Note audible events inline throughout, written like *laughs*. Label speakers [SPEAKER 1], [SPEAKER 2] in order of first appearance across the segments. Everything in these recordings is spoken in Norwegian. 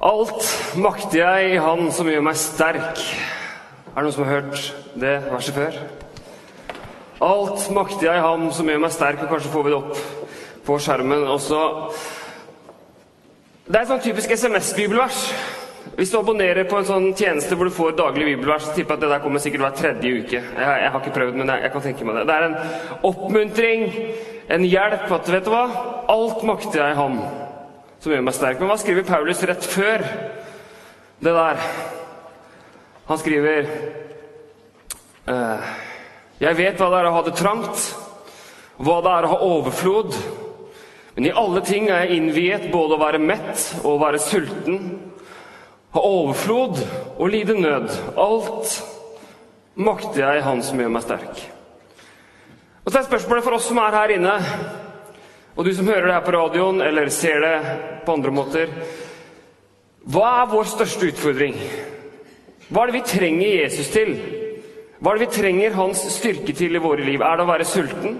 [SPEAKER 1] Alt makter jeg i Han som gjør meg sterk. Er det noen som har hørt det verset før? Alt makter jeg i Ham som gjør meg sterk. og Kanskje får vi det opp på skjermen også. Det er et sånn typisk SMS-bibelvers. Hvis du abonnerer på en sånn tjeneste hvor du får daglig bibelvers, så tipper jeg at det der kommer sikkert hver tredje uke. Jeg, jeg har ikke prøvd, men jeg, jeg, kan tenke meg det. Det er en oppmuntring, en hjelp. At vet du hva? Alt makter jeg i Ham som gjør meg sterk. Men hva skriver Paulus rett før det der? Han skriver eh, Jeg vet hva det er å ha det trangt, hva det er å ha overflod. Men i alle ting er jeg innviet både å være mett og å være sulten, ha overflod og lide nød. Alt makter jeg Han som gjør meg sterk. Og så er spørsmålet for oss som er her inne og du som hører det her på radioen eller ser det på andre måter Hva er vår største utfordring? Hva er det vi trenger Jesus til? Hva er det vi trenger hans styrke til i våre liv? Er det å være sulten?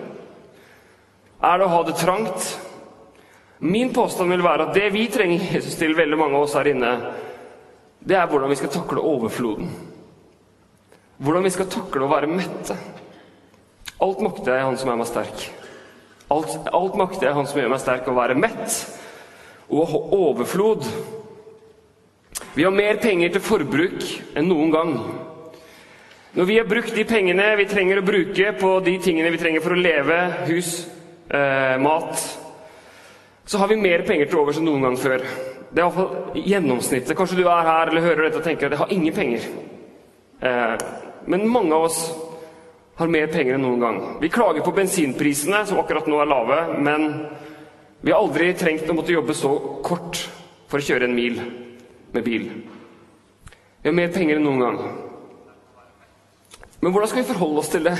[SPEAKER 1] Er det å ha det trangt? Min påstand vil være at det vi trenger Jesus til, veldig mange av oss her inne, det er hvordan vi skal takle overfloden. Hvordan vi skal takle å være mette. Alt makter jeg, Han som er meg sterk. Alt, alt makter jeg Han som gjør meg sterk, å være mett og ha overflod. Vi har mer penger til forbruk enn noen gang. Når vi har brukt de pengene vi trenger å bruke på de tingene vi trenger for å leve, hus, eh, mat, så har vi mer penger til overs enn noen gang før. Det er iallfall gjennomsnittet. Kanskje du er her eller hører dette og tenker at jeg har ingen penger. Eh, men mange av oss har mer penger enn noen gang. Vi klager på bensinprisene, som akkurat nå er lave, men vi har aldri trengt å måtte jobbe så kort for å kjøre en mil med bil. Vi har mer penger enn noen gang. Men hvordan skal vi forholde oss til det?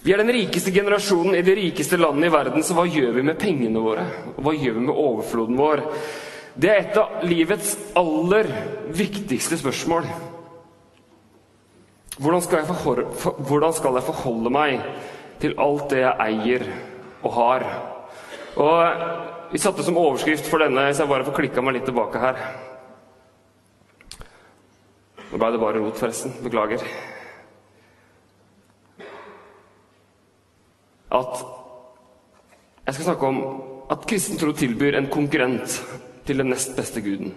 [SPEAKER 1] Vi er den rikeste generasjonen i det rikeste landet i verden, så hva gjør vi med pengene våre? Og hva gjør vi med overfloden vår? Det er et av livets aller viktigste spørsmål. Hvordan skal, forholde, for, hvordan skal, jeg forholde meg til alt det jeg eier og har? Og Vi satte som overskrift for denne, hvis jeg bare får klikka meg litt tilbake her Nå ble det bare rot, forresten. Beklager. At jeg skal snakke om at kristen tro tilbyr en konkurrent til den nest beste guden.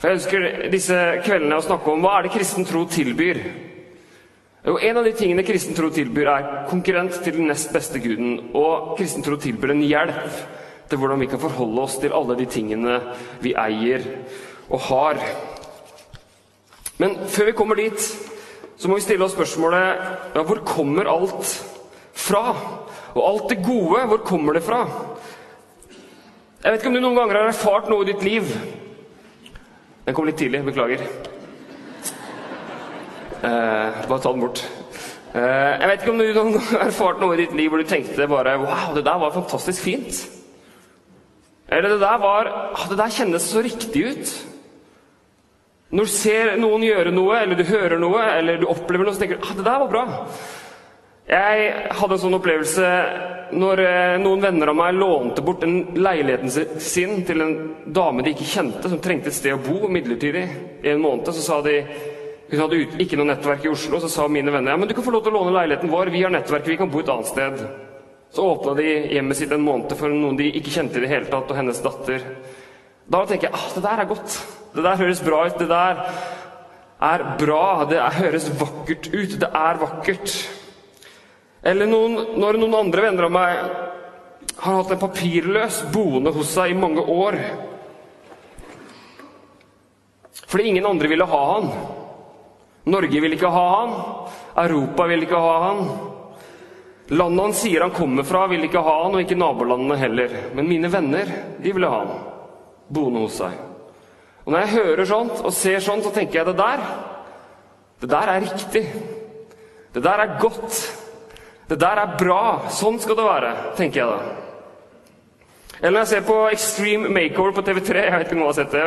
[SPEAKER 1] For Jeg ønsker disse kveldene å snakke om hva er det kristen tro tilbyr. Jo, En av de tingene kristen tro tilbyr, er konkurrent til den nest beste guden. Og kristen tro tilbyr en hjelp til hvordan vi kan forholde oss til alle de tingene vi eier og har. Men før vi kommer dit, så må vi stille oss spørsmålet ja, hvor kommer alt fra? Og alt det gode, hvor kommer det fra? Jeg vet ikke om du noen ganger har erfart noe i ditt liv Den kom litt tidlig, beklager. Eh, bare ta den bort. Eh, jeg vet ikke om du har erfart noe i ditt liv hvor du tenkte bare Wow, det der var fantastisk fint. Eller det der var ah, Det der kjennes så riktig ut. Når du ser noen gjøre noe, eller du hører noe, eller du opplever noe, så tenker du ah, det der var bra. Jeg hadde en sånn opplevelse når eh, noen venner av meg lånte bort en leiligheten sin til en dame de ikke kjente, som trengte et sted å bo midlertidig i en måned. Så sa de hun hadde ikke noe nettverk i Oslo, så sa mine venner ja, men du kan få lov til å låne leiligheten vår. Vi har nettverk, vi kan bo et annet sted. Så åpna de hjemmet sitt en måned for noen de ikke kjente i det hele tatt, og hennes datter. Da tenker jeg ah, det der er godt. Det der høres bra ut. Det der er bra. Det er, høres vakkert ut. Det er vakkert. Eller noen, når noen andre venner av meg har hatt en papirløs boende hos seg i mange år fordi ingen andre ville ha han. Norge vil ikke ha han. Europa vil ikke ha han. Landet han sier han kommer fra, vil ikke ha han, og ikke nabolandene heller. Men mine venner, de ville ha han boende hos seg. Og Når jeg hører sånt og ser sånt, så tenker jeg det der Det der er riktig. Det der er godt. Det der er bra. Sånn skal det være, tenker jeg da. Eller når jeg ser på Extreme Makeover på TV3 jeg vet ikke om jeg har sett det,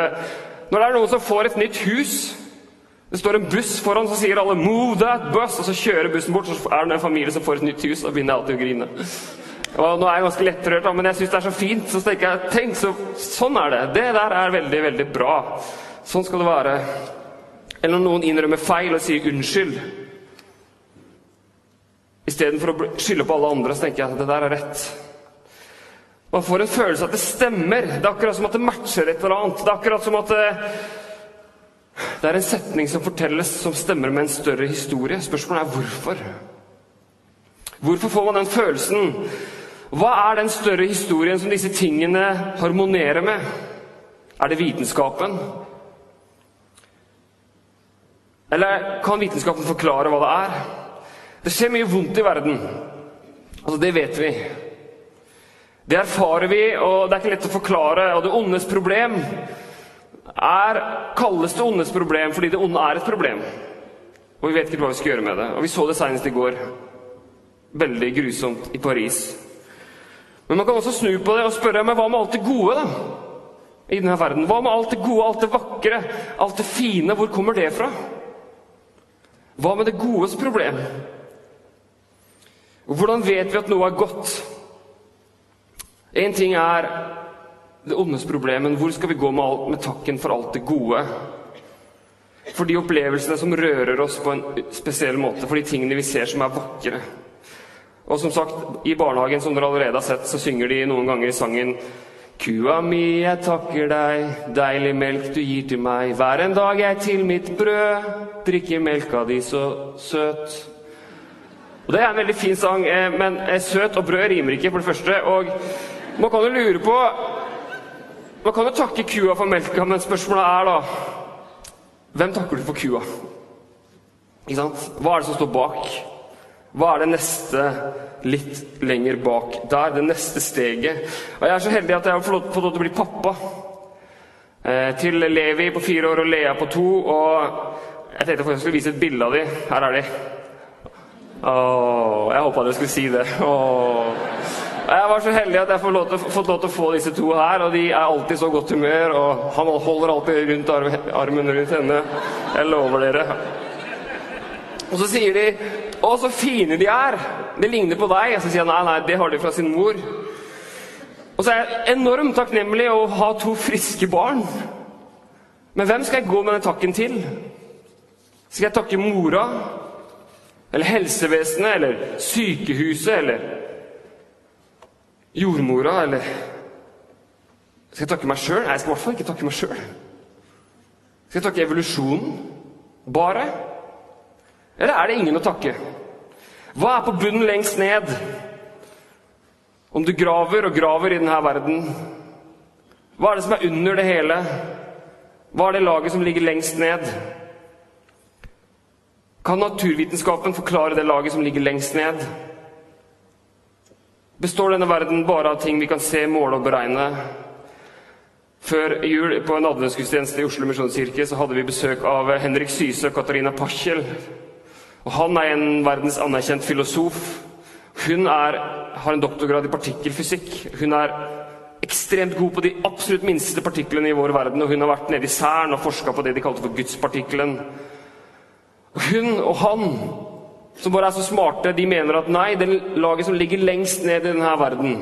[SPEAKER 1] Når det er noen som får et nytt hus det står en buss foran, så sier alle 'move that bus', og så kjører bussen bort, så er det en familie som får et nytt hus, og begynner jeg alltid å grine. Og nå er jeg ganske lettrørt, men jeg syns det er så fint. Så tenker jeg tenk, så, sånn er det. Det der er veldig, veldig bra. Sånn skal det være. Eller når noen innrømmer feil og sier unnskyld. Istedenfor å skylde på alle andre, så tenker jeg at det der er rett. Man får en følelse av at det stemmer. Det er akkurat som at det matcher et eller annet. Det er akkurat som at det, det er en setning som fortelles, som stemmer med en større historie. Spørsmålet er hvorfor. Hvorfor får man den følelsen? Hva er den større historien som disse tingene harmonerer med? Er det vitenskapen? Eller kan vitenskapen forklare hva det er? Det skjer mye vondt i verden. Altså, Det vet vi. Det erfarer vi, og det er ikke lett å forklare. Og det ondes problem er, kalles det ondes problem fordi det onde er et problem. Og vi vet ikke hva vi skal gjøre med det. Og vi så det senest i går. Veldig grusomt i Paris. Men man kan også snu på det og spørre men hva med alt det gode da? i denne verden? Hva med alt det gode, alt det vakre, alt det fine? Hvor kommer det fra? Hva med det godes problem? Hvordan vet vi at noe er godt? Én ting er det ondes problem, men hvor skal vi gå med, alt, med takken for alt det gode? For de opplevelsene som rører oss på en spesiell måte, for de tingene vi ser som er vakre. Og som sagt, i barnehagen, som dere allerede har sett, så synger de noen ganger i sangen Kua mi, jeg takker deg, deilig melk du gir til meg. Hver en dag jeg til mitt brød drikker melka di så søt. Og Det er en veldig fin sang, eh, men eh, søt og brød rimer ikke, for det første. Og man kan jo lure på Man kan jo takke kua for melka, men spørsmålet er da Hvem takker du for kua? Ikke sant? Hva er det som står bak? Hva er det neste litt lenger bak der? Det neste steget? Og Jeg er så heldig at jeg har fått lov til å bli pappa. Eh, til Levi på fire år og Lea på to. Og jeg tenkte jeg skulle vise et bilde av dem. Her er de. Åh, jeg håpa dere skulle si det. Åh. Jeg var så heldig at jeg får lov til, å få disse to her, og de er alltid så godt humør. Og han holder alltid rundt armen rundt henne. Jeg lover dere. Og så sier de 'Å, så fine de er! Det ligner på deg.' Og så sier jeg nei, nei, det har de fra sin mor. Og så er jeg enormt takknemlig å ha to friske barn. Men hvem skal jeg gå med den takken til? Skal jeg takke mora? Eller helsevesenet? Eller sykehuset? Eller jordmora? Eller Skal jeg takke meg sjøl? Nei, jeg skal i hvert fall ikke takke meg sjøl. Skal jeg takke evolusjonen? Bare? Eller er det ingen å takke? Hva er på bunnen lengst ned? Om du graver og graver i denne verden, hva er det som er under det hele? Hva er det laget som ligger lengst ned? Kan naturvitenskapen forklare det laget som ligger lengst ned? Består denne verden bare av ting vi kan se, måle og beregne? Før jul på en adventsgudstjeneste i Oslo Misjonskirke så hadde vi besøk av Henrik Syse og Katarina Paschel. Og Han er en verdens anerkjent filosof. Hun er, har en doktorgrad i partikkelfysikk. Hun er ekstremt god på de absolutt minste partiklene i vår verden. Og hun har vært nede i Cern og forska på det de kalte for gudspartikkelen. Hun og han, som bare er så smarte, de mener at nei, det laget som ligger lengst ned i denne verden,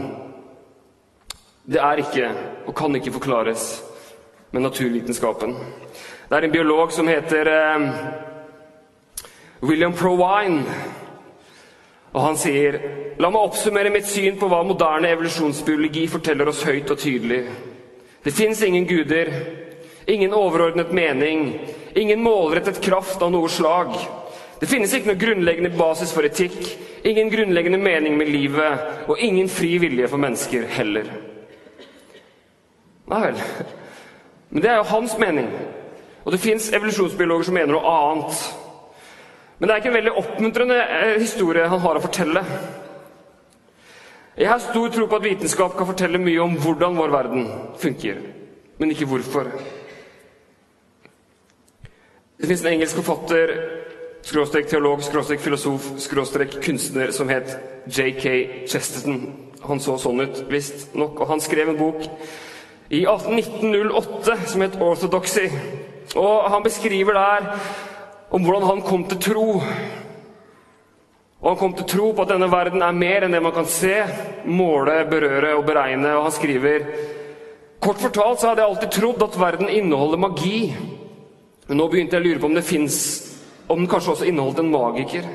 [SPEAKER 1] det er ikke og kan ikke forklares med naturvitenskapen. Det er en biolog som heter eh, William Provine. Og han sier La meg oppsummere mitt syn på hva moderne evolusjonsbiologi forteller oss høyt og tydelig. Det fins ingen guder, ingen overordnet mening, ingen målrettet kraft av noe slag. Det finnes ikke noe grunnleggende basis for etikk, ingen grunnleggende mening med livet, og ingen fri vilje for mennesker heller. Nei vel. Men det er jo hans mening. Og det fins evolusjonsbiologer som mener noe annet. Men det er ikke en veldig oppmuntrende eh, historie han har å fortelle. Jeg har stor tro på at vitenskap kan fortelle mye om hvordan vår verden funker, men ikke hvorfor. Det fins en engelsk forfatter, skråstrek teolog, skråstrek filosof, skråstrek kunstner som het J.K. Chesterton. Han så sånn ut, visstnok. Og han skrev en bok i 1908 som het 'Orthodoxy'. Og han beskriver der om hvordan han kom til tro. Og han kom til tro på at denne verden er mer enn det man kan se, måle, berøre og beregne. Og han skriver Kort fortalt så hadde jeg alltid trodd at verden inneholder magi. Men nå begynte jeg å lure på om det fins Om den kanskje også inneholdt en magiker.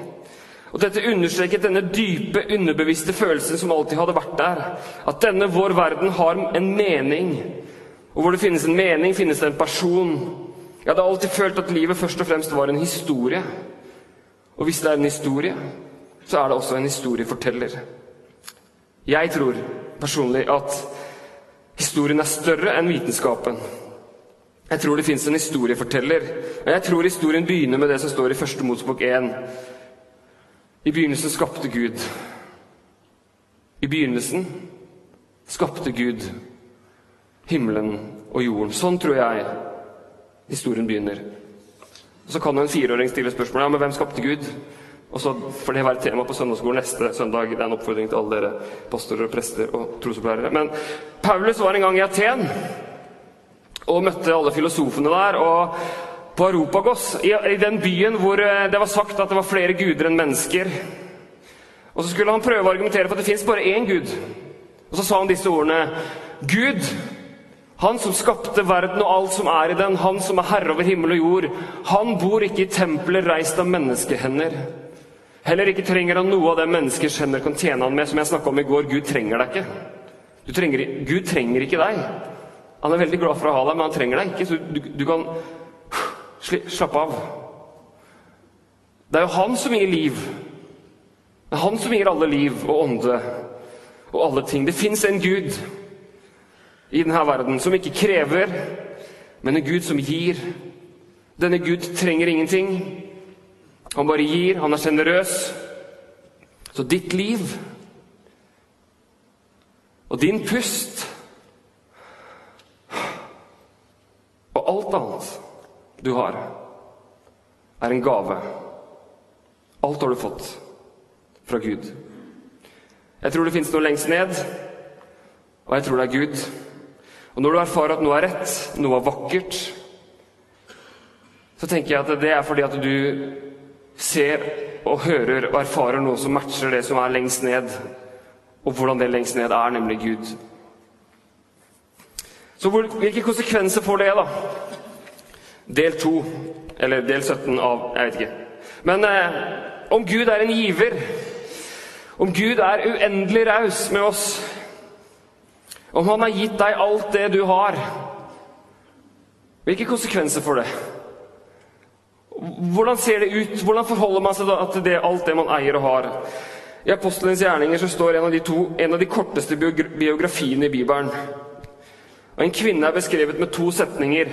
[SPEAKER 1] Og Dette understreket denne dype, underbevisste følelsen som alltid hadde vært der. At denne vår verden har en mening. Og hvor det finnes en mening, finnes det en person. Jeg hadde alltid følt at livet først og fremst var en historie. Og hvis det er en historie, så er det også en historieforteller. Jeg tror personlig at historien er større enn vitenskapen. Jeg tror det fins en historieforteller. Og jeg tror historien begynner med det som står i første Mosebok 1. I begynnelsen skapte Gud. I begynnelsen skapte Gud himmelen og jorden. Sånn tror jeg historien begynner. Og Så kan en fireåring stille spørsmål ja, men hvem skapte Gud. Og så får det være tema på søndagsskolen neste søndag. Det er en oppfordring til alle dere pastorer og prester og trosopplærere. Men Paulus var en gang i Aten og møtte alle filosofene der. og på Europagos, i, i den byen hvor eh, det var sagt at det var flere guder enn mennesker. Og Så skulle han prøve å argumentere for at det fins bare én gud. Og så sa han disse ordene. Gud, han som skapte verden og alt som er i den, han som er herre over himmel og jord, han bor ikke i tempelet reist av menneskehender. Heller ikke trenger han noe av det menneskers hender kan tjene han med, som jeg snakka om i går. Gud trenger deg ikke. Trenger, Gud trenger ikke deg. Han er veldig glad for å ha deg, men han trenger deg ikke. Så du, du kan slappe av. Det er jo han som gir liv. Det er han som gir alle liv og ånde og alle ting. Det fins en Gud i denne verden som ikke krever, men en Gud som gir. Denne Gud trenger ingenting. Han bare gir, han er sjenerøs. Så ditt liv og din pust og alt annet du har, er en gave. Alt har du fått fra Gud. Jeg tror det fins noe lengst ned, og jeg tror det er Gud. Og når du erfarer at noe er rett, noe er vakkert, så tenker jeg at det er fordi at du ser og hører og erfarer noe som matcher det som er lengst ned, og hvordan det lengst ned er, nemlig Gud. Så hvilke konsekvenser får det, da? Del 2, eller del 17 av Jeg vet ikke. Men eh, om Gud er en giver, om Gud er uendelig raus med oss, om Han har gitt deg alt det du har, hvilke konsekvenser får det? Hvordan ser det ut? Hvordan forholder man seg til det, alt det man eier og har? I Apostelens gjerninger så står en av de, to, en av de korteste biografiene i Bibelen. Og En kvinne er beskrevet med to setninger.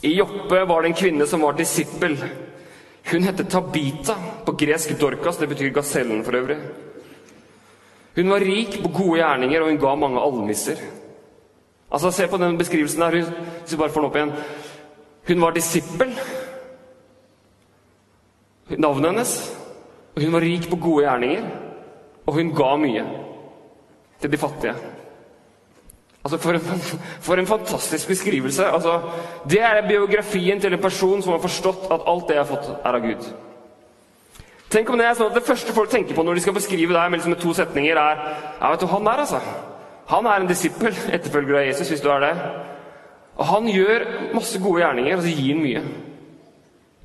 [SPEAKER 1] I Joppe var det en kvinne som var disippel. Hun het Tabita, på gresk Dorkas, det betyr gasellen for øvrig. Hun var rik på gode gjerninger, og hun ga mange almisser. Altså, Se på den beskrivelsen her. Hvis vi bare får den opp igjen. Hun var disippel navnet hennes. Og hun var rik på gode gjerninger, og hun ga mye til de fattige. Altså, For en, for en fantastisk beskrivelse. Altså, det er biografien til en person som har forstått at alt det jeg har fått, er av Gud. Tenk om Det er sånn at det første folk tenker på når de skal beskrive deg med, liksom to setninger, er ja, vet du, han der, altså. Han er en disippel, etterfølger av Jesus, hvis du er det. Og han gjør masse gode gjerninger, og så gir han mye.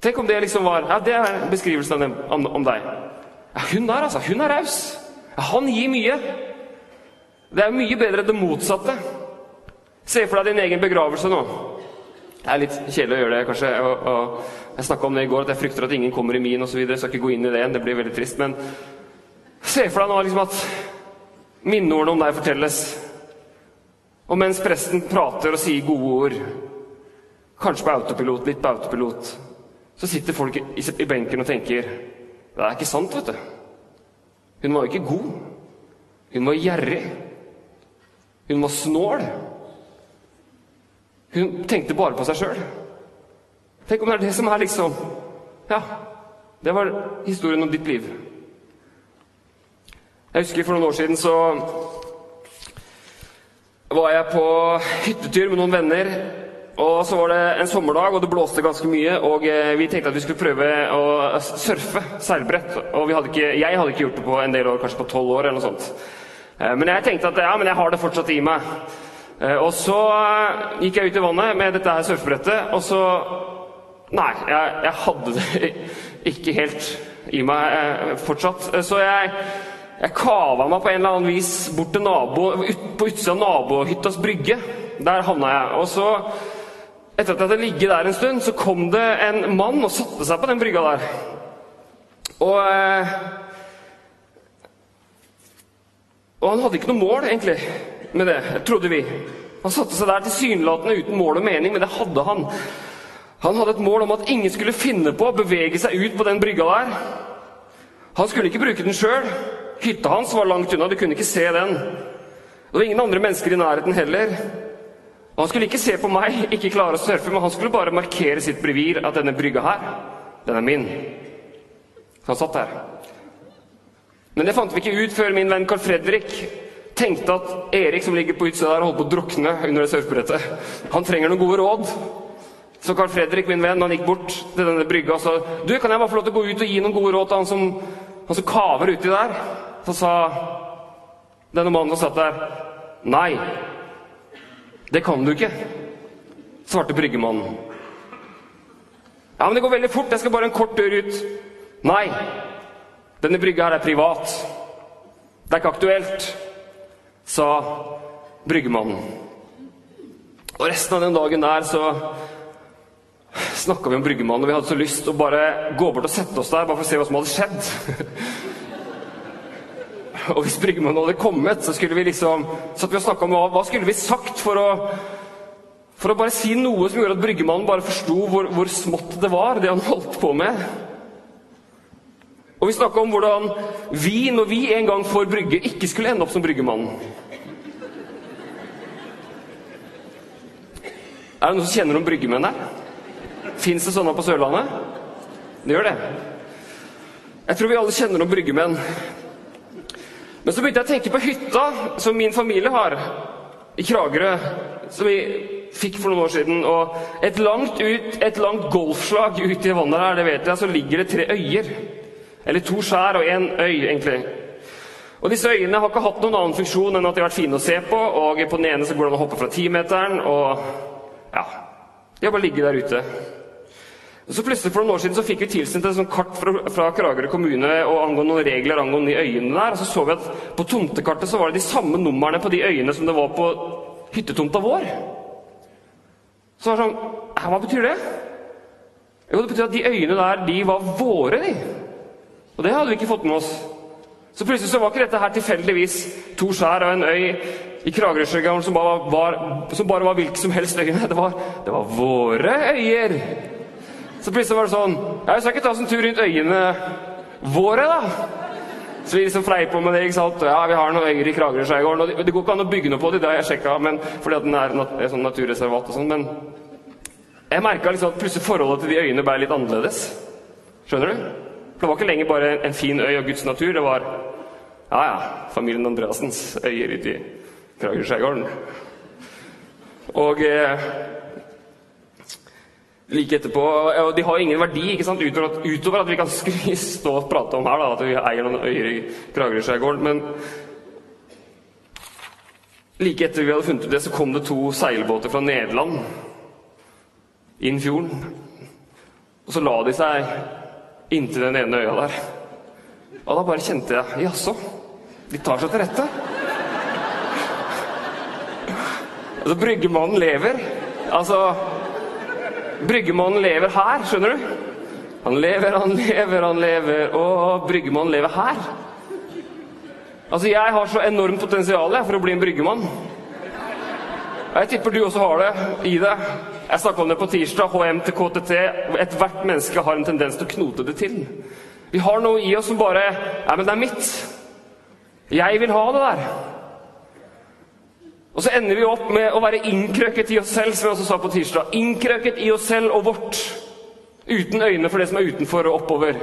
[SPEAKER 1] Tenk om det liksom var ja, Det er beskrivelsen om, om, deg. Ja, hun der, altså. Hun er raus. Ja, han gir mye. Det er mye bedre enn det motsatte. Se for deg din egen begravelse nå. Det er litt kjedelig å gjøre det, kanskje. Og, og jeg snakka om det i går, at jeg frykter at ingen kommer i min osv. Skal ikke gå inn i det igjen, det blir veldig trist. Men se for deg nå liksom at minneordene om deg fortelles. Og mens presten prater og sier gode ord, kanskje på autopilot, litt på autopilot, så sitter folk i benken og tenker Det er ikke sant, vet du. Hun var jo ikke god. Hun var gjerrig. Hun var snål. Hun tenkte bare på seg sjøl. Tenk om det er det som er liksom Ja, det var historien om ditt liv. Jeg husker for noen år siden så var jeg på hyttetur med noen venner Og så var det en sommerdag, og det blåste ganske mye. Og eh, vi tenkte at vi skulle prøve å surfe seilbrett. Og hadde ikke, jeg hadde ikke gjort det på en del år, kanskje på tolv år eller noe sånt. Eh, men jeg tenkte at ja, men jeg har det fortsatt i meg. Eh, og så gikk jeg ut i vannet med dette her surfebrettet, og så Nei, jeg, jeg hadde det *laughs* ikke helt i meg fortsatt. Så jeg, jeg kava meg på en eller annen vis bort til nabo, ut, på utsida av nabohyttas brygge. Der havna jeg. Og så etter at jeg hadde ligget der en stund, så kom det en mann og satte seg på den brygga der. Og eh, Og han hadde ikke noe mål, egentlig, med det, trodde vi. Han satte seg der tilsynelatende uten mål og mening, men det hadde han. Han hadde et mål om at ingen skulle finne på å bevege seg ut på den brygga der. Han skulle ikke bruke den sjøl. Hytta hans var langt unna, du kunne ikke se den. Det var ingen andre mennesker i nærheten heller. Og Han skulle ikke se på meg, ikke klare å surfe, men han skulle bare markere sitt brevir, at denne brygga her, den er min. Så han satt der. Men det fant vi ikke ut før min venn Carl Fredrik tenkte at Erik, som ligger på utsida der og holder på å drukne under det surfebrettet, han trenger noen gode råd. Så Carl Fredrik, min venn, han gikk bort til denne brygga og sa Du, kan jeg bare få lov til å gå ut og gi noen gode råd til han som, han som kaver uti der? Så sa denne mannen som satt der, nei. Det kan du ikke, svarte bryggemannen. Ja, men det går veldig fort. Jeg skal bare en kort dør ut. Nei, denne brygga her er privat. Det er ikke aktuelt, sa bryggemannen. Og resten av den dagen der så snakka vi om bryggemannen, og vi hadde så lyst å bare gå bort og sette oss der bare for å se hva som hadde skjedd. *laughs* Og hvis bryggemannen hadde kommet, så skulle vi liksom satt vi og snakka om hva, hva skulle vi sagt for å, for å bare si noe som gjorde at Bryggemannen bare forsto hvor, hvor, smått det var, det han holdt på med. Og vi snakka om hvordan vi, når vi en gang får brygge, ikke skulle ende opp som Bryggemannen. Er det noen som kjenner noen bryggemenn her? Fins det sånne på Sørlandet? Det gjør det. Jeg tror vi alle kjenner noen bryggemenn. Men så begynte jeg å tenke på hytta som min familie har i Kragerø. Som vi fikk for noen år siden. Og et langt, ut, et langt golfslag ute i vannet her, det vet jeg, så ligger det tre øyer. Eller to skjær og én øy, egentlig. Og disse øyene har ikke hatt noen annen funksjon enn at de har vært fine å se på. Og på den ene så går det an å hoppe fra timeteren, og ja De har bare ligget der ute. Så plutselig For noen år siden så fikk vi tilsendt et sånt kart fra, fra Kragerø kommune og angående noen regler angående de øyene der. og Så så vi at på tomtekartet så var det de samme numrene på de øyene som det var på hyttetomta vår. Så var det sånn Hva betyr det? Jo, det betyr at de øyene der, de var våre, de. Og det hadde vi ikke fått med oss. Så plutselig så var ikke dette her tilfeldigvis to skjær og en øy i Kragerøsjøen som, som, bare var hvilke som helst øyne. Det var, det var våre øyer. Så plutselig var det sånn Jeg skal ikke ta oss en tur rundt øyene våre, da. Så vi liksom fleier på med det. ikke sant? Ja, vi har noen øyer i Kragerø-skjærgården. og Det, går ikke an å bygge noe på det, det har jeg sjekka, fordi at den er nat sånn naturreservat og sånn. Men jeg merka liksom at plutselig forholdet til de øyene ble litt annerledes. Skjønner du? For det var ikke lenger bare en fin øy og Guds natur. Det var ja, ja, familien Andreassens øyer ute i Kragerø-skjærgården. Og eh, like etterpå. Og de har ingen verdi ikke sant? Utover, at, utover at vi kan stå og prate om her da, at vi eier noen øyer i Kragerø-skjærgården. Men like etter vi hadde funnet ut det, så kom det to seilbåter fra Nederland inn fjorden. Og så la de seg inntil den ene øya der. Og da bare kjente jeg Jaså, de tar seg til rette. Altså, Bryggemannen lever. Altså Bryggemannen lever her, skjønner du? Han lever, han lever, han lever. Og Bryggemannen lever her. Altså, jeg har så enormt potensial for å bli en bryggemann. Jeg tipper du også har det i deg. Jeg snakka om det på tirsdag. HM til KTT. Ethvert menneske har en tendens til å knote det til. Vi har noe i oss som bare Nei, men det er mitt. Jeg vil ha det der. Og så ender vi opp med å være innkrøket i oss selv, som jeg også sa på tirsdag. Innkrøket i oss selv og vårt. Uten øyne for det som er utenfor og oppover.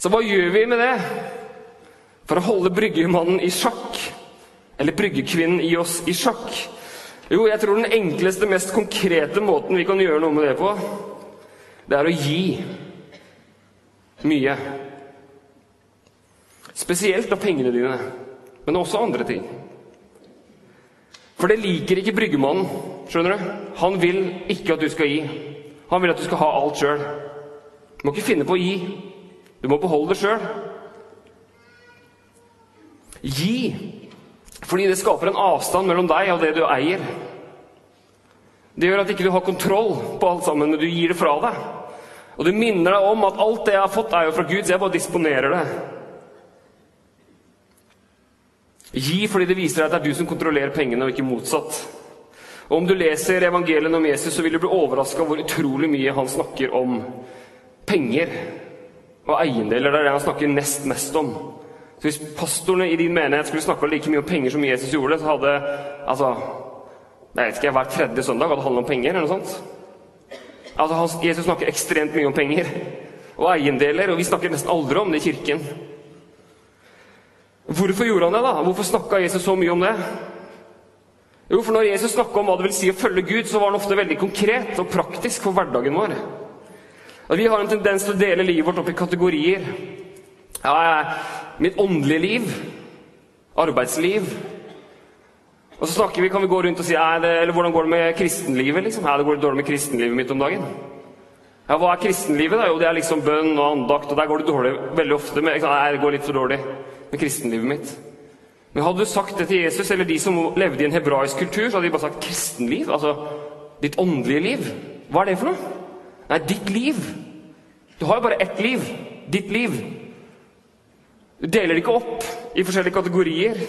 [SPEAKER 1] Så hva gjør vi med det? For å holde bryggemannen i sjakk, eller bryggekvinnen i oss i sjakk, Jo, jeg tror den enkleste, mest konkrete måten vi kan gjøre noe med det på, det er å gi mye. Spesielt av pengene dine, men også andre ting. For det liker ikke bryggemannen. skjønner du? Han vil ikke at du skal gi. Han vil at du skal ha alt sjøl. Du må ikke finne på å gi. Du må beholde det sjøl. Gi fordi det skaper en avstand mellom deg og det du eier. Det gjør at ikke du har kontroll på alt sammen, men du gir det fra deg. Og det minner deg om at alt det jeg har fått, er jo fra Gud, så jeg bare disponerer det. Gi fordi det viser deg at det er du som kontrollerer pengene, og ikke motsatt. Og Om du leser evangeliet om Jesus, så vil du bli overraska hvor utrolig mye han snakker om penger og eiendeler. Det er det han snakker nest mest om. Så Hvis pastorene i din menighet skulle snakka like mye om penger som Jesus gjorde, så hadde altså, jeg vet ikke, hver tredje søndag hadde handlet om penger. eller noe sånt. Altså, Jesus snakker ekstremt mye om penger og eiendeler, og vi snakker nesten aldri om det i kirken. Hvorfor gjorde han det? da? Hvorfor snakka Jesus så mye om det? Jo, for Når Jesus snakka om hva det vil si å følge Gud, så var han ofte veldig konkret og praktisk for hverdagen vår. Vi har en tendens til å dele livet vårt opp i kategorier. Ja, mitt åndelige liv, arbeidsliv Og så snakker vi, kan vi gå rundt og si det, eller hvordan går det med kristenlivet. liksom? Ja, det går dårlig med kristenlivet mitt om dagen. Ja, Hva er kristenlivet? da? Jo, det er liksom bønn og andakt. Og der går det dårlig veldig ofte. Men Nei, det går litt for dårlig med kristenlivet mitt. Men hadde du sagt det til Jesus eller de som levde i en hebraisk kultur, så hadde de bare sagt 'kristenliv'. Altså ditt åndelige liv. Hva er det for noe? Nei, ditt liv. Du har jo bare ett liv. Ditt liv. Du deler det ikke opp i forskjellige kategorier.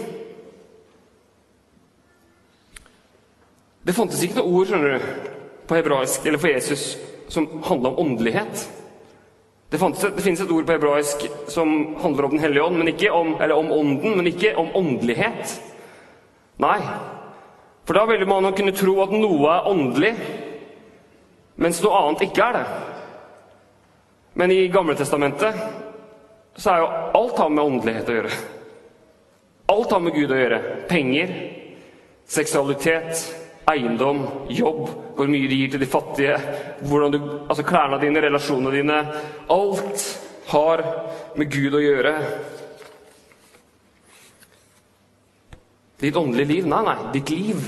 [SPEAKER 1] Det fantes ikke noe ord skjønner du, på hebraisk eller for Jesus som handla om åndelighet. Det, fantes, det finnes et ord på hebraisk som handler om Den hellige ånd, om, eller om ånden, men ikke om åndelighet. Nei. For da ville man kunne tro at noe er åndelig, mens noe annet ikke er det. Men i Gamletestamentet så er jo alt har med åndelighet å gjøre. Alt har med Gud å gjøre. Penger, seksualitet, eiendom, jobb, hvor mye du gir til de fattige, du, altså klærne dine, relasjonene dine Alt har med Gud å gjøre. Ditt åndelige liv? Nei, nei, ditt liv.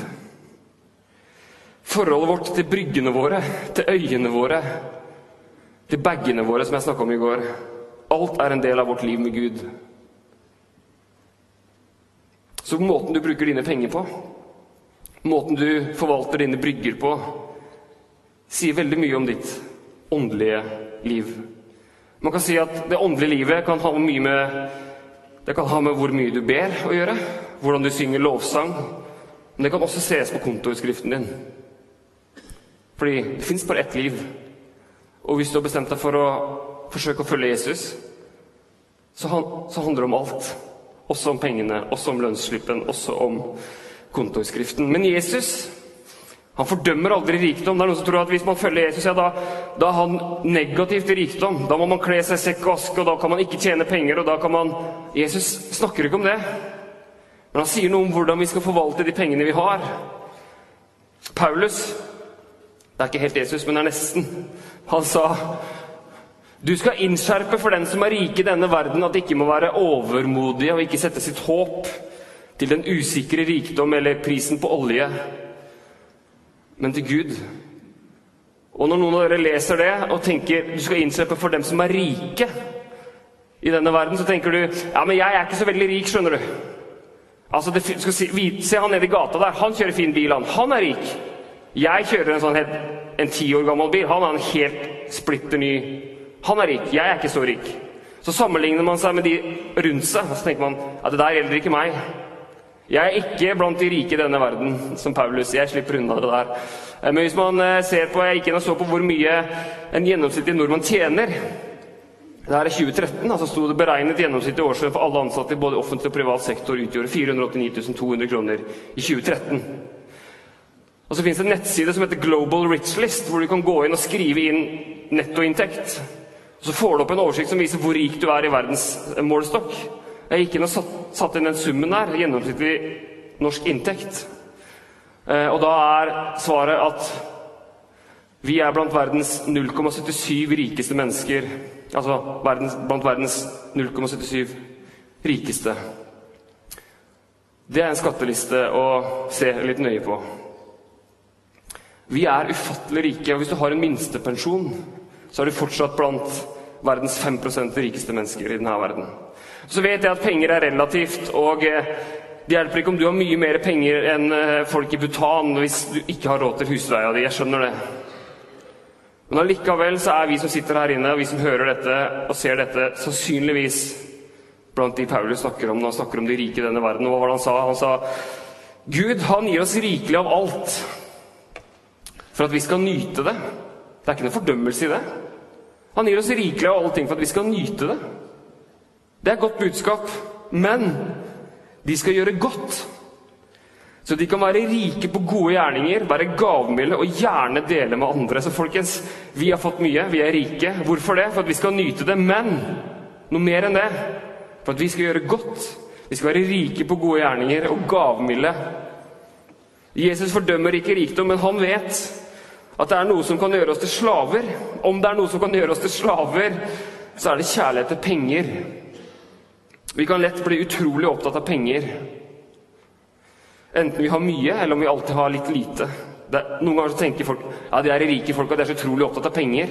[SPEAKER 1] Forholdet vårt til bryggene våre, til øyene våre, til bagene våre, som jeg snakka om i går. Alt er en del av vårt liv med Gud. Så måten du bruker dine penger på, måten du forvalter dine brygger på, sier veldig mye om ditt åndelige liv. Man kan si at det åndelige livet kan ha mye med det kan ha med hvor mye du ber å gjøre, hvordan du synger lovsang. Men det kan også ses på kontoutskriften din. Fordi det fins bare ett liv. Og hvis du har bestemt deg for å forsøke å følge Jesus, så, han, så handler det om alt. Også om pengene, også om lønnsslippen, også om kontoutskriften. Men Jesus han fordømmer aldri rikdom. Det er noen som tror at Hvis man følger Jesus, ja, da, da er han negativt rikdom. Da må man kle seg sekk og aske, og da kan man ikke tjene penger. og da kan man... Jesus snakker ikke om det. Men han sier noe om hvordan vi skal forvalte de pengene vi har. Paulus Det er ikke helt Jesus, men det er nesten. Han sa du skal innskjerpe for den som er rike i denne verden, at de ikke må være overmodige og ikke sette sitt håp til den usikre rikdom eller prisen på olje, men til Gud. Og når noen av dere leser det og tenker du skal innskjerpe for dem som er rike i denne verden, så tenker du ja, men jeg er ikke så veldig rik, skjønner du. Altså, det, si, Se han nede i gata der. Han kjører fin bil, han. Han er rik. Jeg kjører en sånn en ti år gammel bil. Han har en helt splitter ny han er rik, jeg er ikke så rik. Så sammenligner man seg med de rundt seg, og så tenker man at det der gjelder ikke meg. Jeg er ikke blant de rike i denne verden, som Paulus. Jeg slipper unna det der. Eh, men hvis man eh, ser på, jeg gikk inn og så på hvor mye en gjennomsnittlig nordmann tjener Det her er 2013, altså sto det beregnet gjennomsnittlig årslønn for alle ansatte i både offentlig og privat sektor utgjorde 489 200 kroner i 2013. Og så fins det en nettside som heter Global Rich List, hvor du kan gå inn og skrive inn nettoinntekt. Og Så får du opp en oversikt som viser hvor rik du er i verdens målestokk. Jeg gikk inn og satt, satt inn den summen der, gjennomsnittlig norsk inntekt. Eh, og da er svaret at vi er blant verdens 0,77 rikeste mennesker. Altså verdens, blant verdens 0,77 rikeste. Det er en skatteliste å se litt nøye på. Vi er ufattelig rike, og hvis du har en minstepensjon, så er du fortsatt blant verdens 5% rikeste mennesker i denne verden. Så vet jeg at penger er relativt, og eh, det hjelper ikke om du har mye mer penger enn eh, folk i Bhutan hvis du ikke har råd til husleia di. Jeg skjønner det. Men allikevel så er vi som sitter her inne, og vi som hører dette og ser dette, sannsynligvis blant de Paulus snakker om når han snakker om de rike i denne verden. Og hva var det han sa? Han sa Gud, han gir oss rikelig av alt for at vi skal nyte det. Det er ikke noe fordømmelse i det. Han gir oss rikelig av alle ting for at vi skal nyte det. Det er et godt budskap. Men de skal gjøre godt. Så de kan være rike på gode gjerninger, være gavmilde og gjerne dele med andre. Så folkens, vi har fått mye, vi er rike. Hvorfor det? For at vi skal nyte det. Men noe mer enn det. For at vi skal gjøre godt. Vi skal være rike på gode gjerninger og gavmilde. Jesus fordømmer ikke rikdom, men han vet at det er noe som kan gjøre oss til slaver. Om det er noe som kan gjøre oss til slaver, så er det kjærlighet til penger. Vi kan lett bli utrolig opptatt av penger. Enten vi har mye, eller om vi alltid har litt lite. Er, noen ganger tenker folk ja, de er rike folk og de er så utrolig opptatt av penger.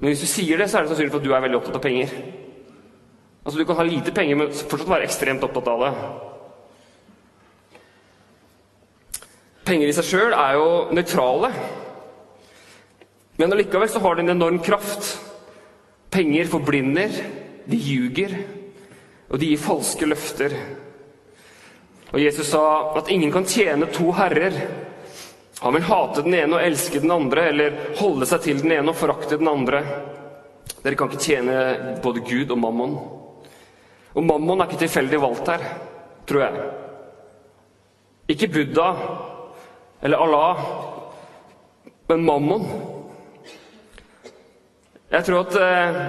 [SPEAKER 1] Men hvis du sier det, så er det sannsynlig for at du er veldig opptatt av penger. Altså Du kan ha lite penger, men fortsatt være ekstremt opptatt av det. Penger i seg sjøl er jo nøytrale. Men allikevel så har det en enorm kraft. Penger forblinder, de ljuger, og de gir falske løfter. Og Jesus sa at ingen kan tjene to herrer. Han vil hate den ene og elske den andre, eller holde seg til den ene og forakte den andre. Dere kan ikke tjene både Gud og mammon. Og mammon er ikke tilfeldig valgt her, tror jeg. Ikke Buddha eller Allah, men mammon. Jeg tror at eh,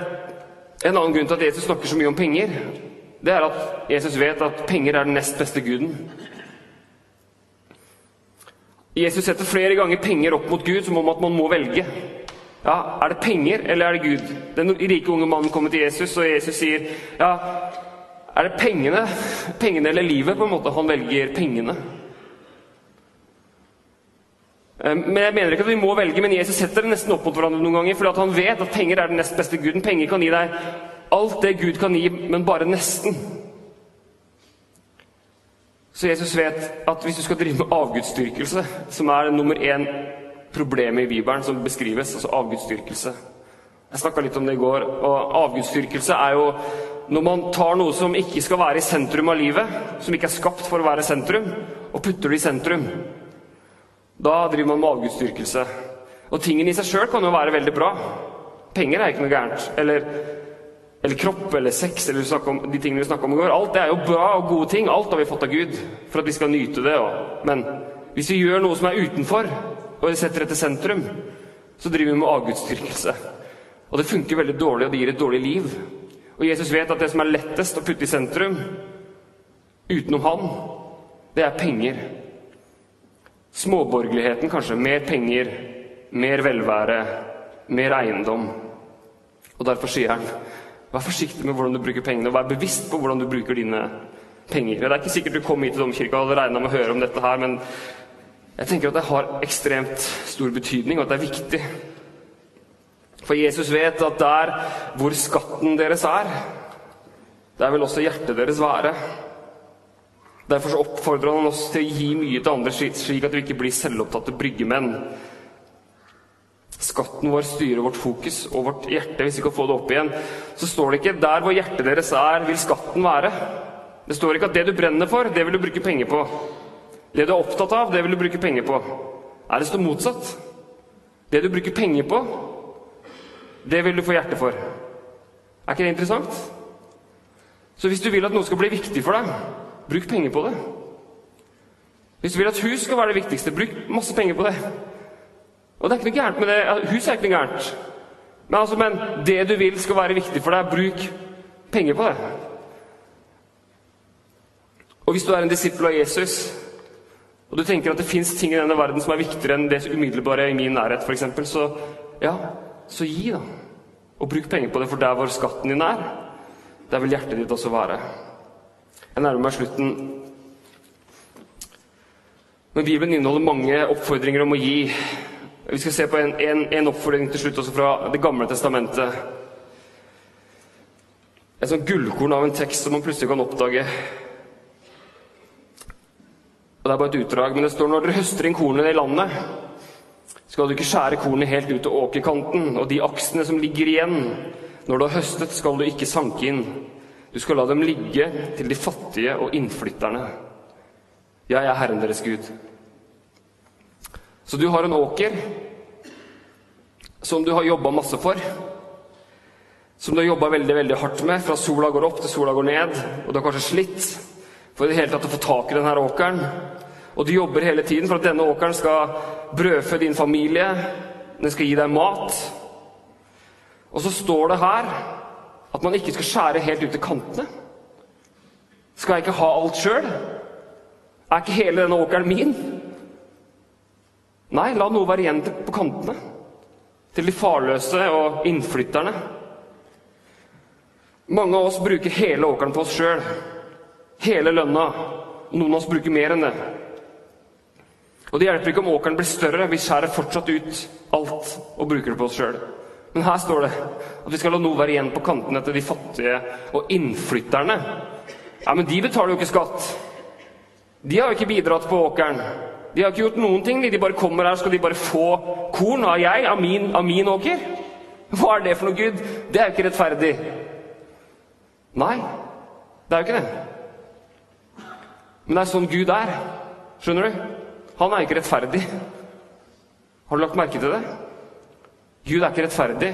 [SPEAKER 1] En annen grunn til at Jesus snakker så mye om penger, det er at Jesus vet at penger er den nest beste guden. Jesus setter flere ganger penger opp mot Gud som om at man må velge. Ja, Er det penger, eller er det Gud? Den rike unge mannen kommer til Jesus, og Jesus sier ja, er det pengene, pengene eller livet? på en måte Han velger pengene. Eh, men Jeg mener ikke at vi må velge, men Jesus setter det nesten opp mot hverandre noen ganger. fordi han vet at penger er den nest beste guden. Penger kan gi deg alt det Gud kan gi, men bare nesten. Så Jesus vet at hvis du skal drive med avgudsdyrkelse, som er nummer én problemet i Bibelen som beskrives, altså avgudsdyrkelse Jeg snakka litt om det i går. og Avgudsdyrkelse er jo når man tar noe som ikke skal være i sentrum av livet, som ikke er skapt for å være sentrum, og putter det i sentrum. Da driver man med avgudsdyrkelse. Og tingene i seg sjøl kan jo være veldig bra. Penger er ikke noe gærent. Eller, eller kropp eller sex eller om, de tingene vi snakka om i går. Alt det er jo bra og gode ting. Alt har vi fått av Gud for at vi skal nyte det. Og. Men hvis vi gjør noe som er utenfor, og setter det til sentrum, så driver vi med avgudsdyrkelse. Og det funker veldig dårlig, og det gir et dårlig liv. Og Jesus vet at det som er lettest å putte i sentrum, utenom han, det er penger. Småborgerligheten, kanskje. Mer penger, mer velvære, mer eiendom. Og derfor sier han vær forsiktig med hvordan du bruker pengene, og vær bevisst på hvordan du bruker dine penger. Det er ikke sikkert du kom hit til domkirka og hadde regna med å høre om dette her, men jeg tenker at det har ekstremt stor betydning, og at det er viktig. For Jesus vet at der hvor skatten deres er, der vil også hjertet deres være. Derfor oppfordrer han oss til å gi mye til andre, slik at vi ikke blir selvopptatte bryggemenn. Skatten vår styrer vårt fokus og vårt hjerte. Hvis vi kan få det opp igjen, så står det ikke 'der hvor hjertet deres er, vil skatten være'. Det står ikke at det du brenner for, det vil du bruke penger på. Det du er opptatt av, det vil du bruke penger på. Er det står motsatt? Det du bruker penger på, det vil du få hjerte for. Er ikke det interessant? Så hvis du vil at noe skal bli viktig for deg, Bruk penger på det. Hvis du vil at hus skal være det viktigste, bruk masse penger på det. Og det er ikke noe gærent med det. Hus er ikke noe gærent. Men, altså, men det du vil skal være viktig for deg, bruk penger på det. Og hvis du er en disippel av Jesus, og du tenker at det fins ting i denne verden som er viktigere enn det umiddelbare i min nærhet, f.eks., så ja, så gi, da. Og bruk penger på det, for der hvor skatten din er, der vil hjertet ditt også være. Jeg nærmer meg slutten. Men Bibelen inneholder mange oppfordringer om å gi. Vi skal se på en, en, en oppfordring til slutt også fra Det gamle testamentet. Et sånt gullkorn av en tekst som man plutselig kan oppdage. Og Det er bare et utdrag, men det står når dere høster inn kornet i landet, skal du ikke skjære kornet helt ut til åkerkanten, og de aksene som ligger igjen når du har høstet, skal du ikke sanke inn. Du skal la dem ligge til de fattige og innflytterne. Jeg er Herren deres Gud. Så du har en åker som du har jobba masse for. Som du har jobba veldig veldig hardt med fra sola går opp til sola går ned. Og du har kanskje slitt for i det hele tatt å få tak i denne åkeren. Og du jobber hele tiden for at denne åkeren skal brødfø din familie. Den skal gi deg mat. Og så står det her at man ikke skal skjære helt ut til kantene. Skal jeg ikke ha alt sjøl? Er ikke hele denne åkeren min? Nei, la noe være igjen på kantene. Til de farløse og innflytterne. Mange av oss bruker hele åkeren på oss sjøl. Hele lønna. Noen av oss bruker mer enn det. Og det hjelper ikke om åkeren blir større. Vi skjærer fortsatt ut alt og bruker det på oss sjøl. Men her står det at vi skal la noe være igjen på kantene til de fattige og innflytterne. Ja, men de betaler jo ikke skatt. De har jo ikke bidratt på åkeren. De har ikke gjort noen ting. De bare kommer her, skal de bare få korn av jeg, av min, av min åker? Hva er det for noe, Gud? Det er jo ikke rettferdig. Nei, det er jo ikke det. Men det er sånn Gud er. Skjønner du? Han er ikke rettferdig. Har du lagt merke til det? Gud er ikke rettferdig.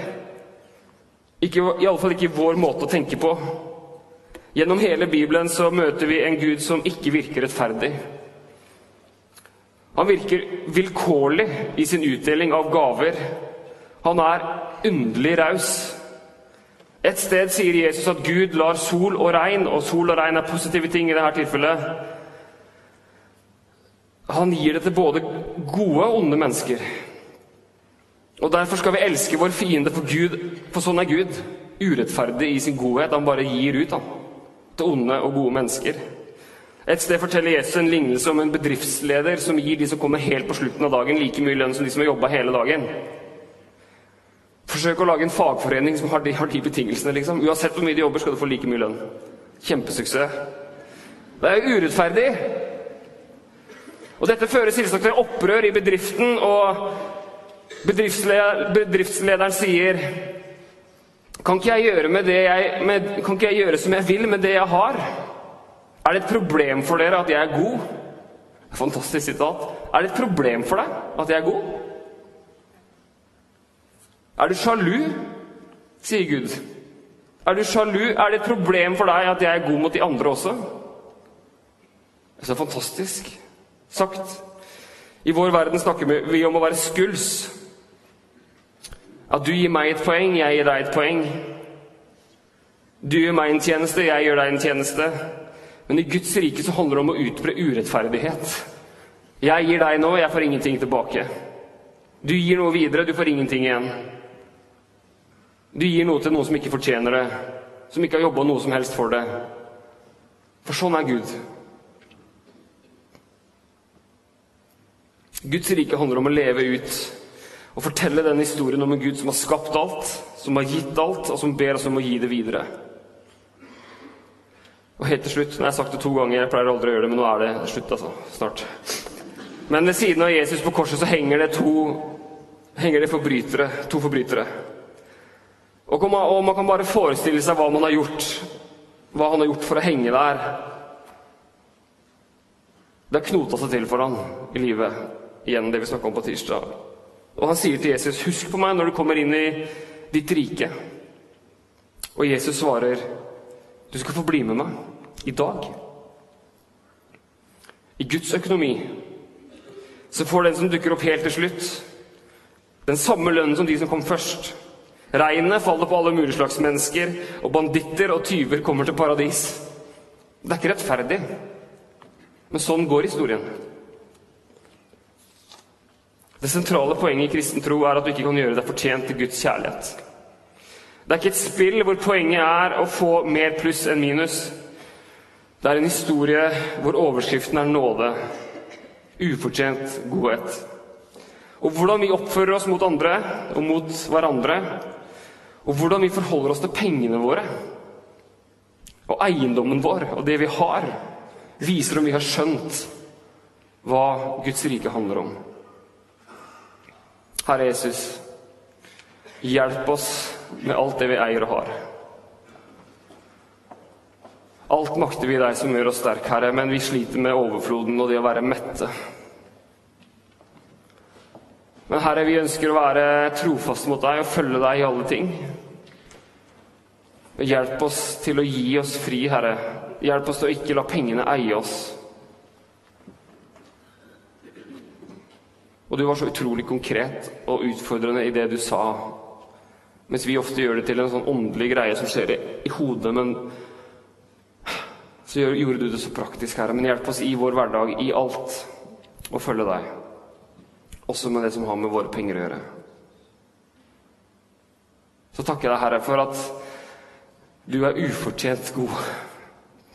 [SPEAKER 1] Ikke, fall ikke vår måte å tenke på. Gjennom hele Bibelen så møter vi en Gud som ikke virker rettferdig. Han virker vilkårlig i sin utdeling av gaver. Han er underlig raus. Et sted sier Jesus at Gud lar sol og regn, og sol og regn er positive ting i dette tilfellet. Han gir det til både gode og onde mennesker. Og Derfor skal vi elske vår fiende for Gud, for sånn er Gud. Urettferdig i sin godhet. Han bare gir ut han, til onde og gode mennesker. Et sted forteller Jesus en lignelse om en bedriftsleder som gir de som kommer helt på slutten av dagen, like mye lønn som de som har jobba hele dagen. Forsøk å lage en fagforening som har de, har de betingelsene. liksom. Uansett hvor mye de jobber, skal du få like mye lønn. Kjempesuksess. Det er jo urettferdig. Og Dette fører selvsagt til opprør i bedriften, og bedriftslederen sier kan ikke, jeg med det jeg, med, kan ikke jeg gjøre som jeg vil med det jeg har? Er det et problem for dere at jeg er god? Fantastisk sitat. Er det et problem for deg at jeg er god? Er du sjalu? sier Gud. Er du sjalu? Er det et problem for deg at jeg er god mot de andre også? Så fantastisk sagt. I vår verden snakker vi om å være skuls. At du gir meg et poeng, jeg gir deg et poeng. Du gjør meg en tjeneste, jeg gjør deg en tjeneste. Men i Guds rike så handler det om å utbre urettferdighet. Jeg gir deg nå, jeg får ingenting tilbake. Du gir noe videre, du får ingenting igjen. Du gir noe til noen som ikke fortjener det, som ikke har jobba noe som helst for det. For sånn er Gud. Guds rike handler om å leve ut og fortelle den historien om en Gud som har skapt alt, som har gitt alt, og som ber oss om å gi det videre. Og helt til slutt, jeg har sagt det to ganger, jeg pleier aldri å gjøre det, men nå er det slutt, altså. Snart. Men ved siden av Jesus på korset så henger det to henger det forbrytere, to forbrytere. Og man, og man kan bare forestille seg hva man har gjort, hva han har gjort for å henge der. Det har knota seg til for han i livet. Igjen det vi snakka om på tirsdag. Og han sier til Jesus, 'Husk på meg når du kommer inn i ditt rike'. Og Jesus svarer, 'Du skal få bli med meg i dag'. I Guds økonomi så får den som dukker opp helt til slutt, den samme lønnen som de som kom først. Regnet faller på alle mulige slags mennesker, og banditter og tyver kommer til paradis. Det er ikke rettferdig, men sånn går historien. Det sentrale poenget i kristen tro er at du ikke kan gjøre deg fortjent til Guds kjærlighet. Det er ikke et spill hvor poenget er å få mer pluss enn minus. Det er en historie hvor overskriften er nåde. Ufortjent godhet. Og hvordan vi oppfører oss mot andre og mot hverandre, og hvordan vi forholder oss til pengene våre og eiendommen vår og det vi har, viser om vi har skjønt hva Guds rike handler om. Herre Jesus, hjelp oss med alt det vi eier og har. Alt makter vi deg som gjør oss sterke, Herre, men vi sliter med overfloden og det å være mette. Men Herre, vi ønsker å være trofaste mot deg og følge deg i alle ting. Hjelp oss til å gi oss fri, Herre. Hjelp oss til å ikke la pengene eie oss. Og du var så utrolig konkret og utfordrende i det du sa. Mens vi ofte gjør det til en sånn åndelig greie som skjer i, hodet. Men så gjorde du det så praktisk, Herre. Men hjelp oss i vår hverdag, i alt, å følge deg. Også med det som har med våre penger å gjøre. Så takker jeg deg, Herre, for at du er ufortjent god.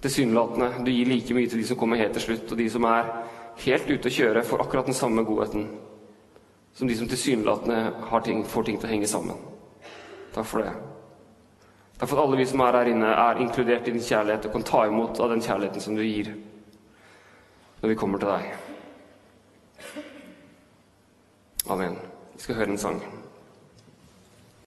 [SPEAKER 1] Tilsynelatende. Du gir like mye til de som kommer helt til slutt, og de som er helt ute å kjøre, for akkurat den samme godheten som de som tilsynelatende ting, får ting til å henge sammen. Takk for det. Takk for at alle vi som er her inne, er inkludert i din kjærlighet og kan ta imot av den kjærligheten som du gir når vi kommer til deg. Amen. Vi skal høre en sang.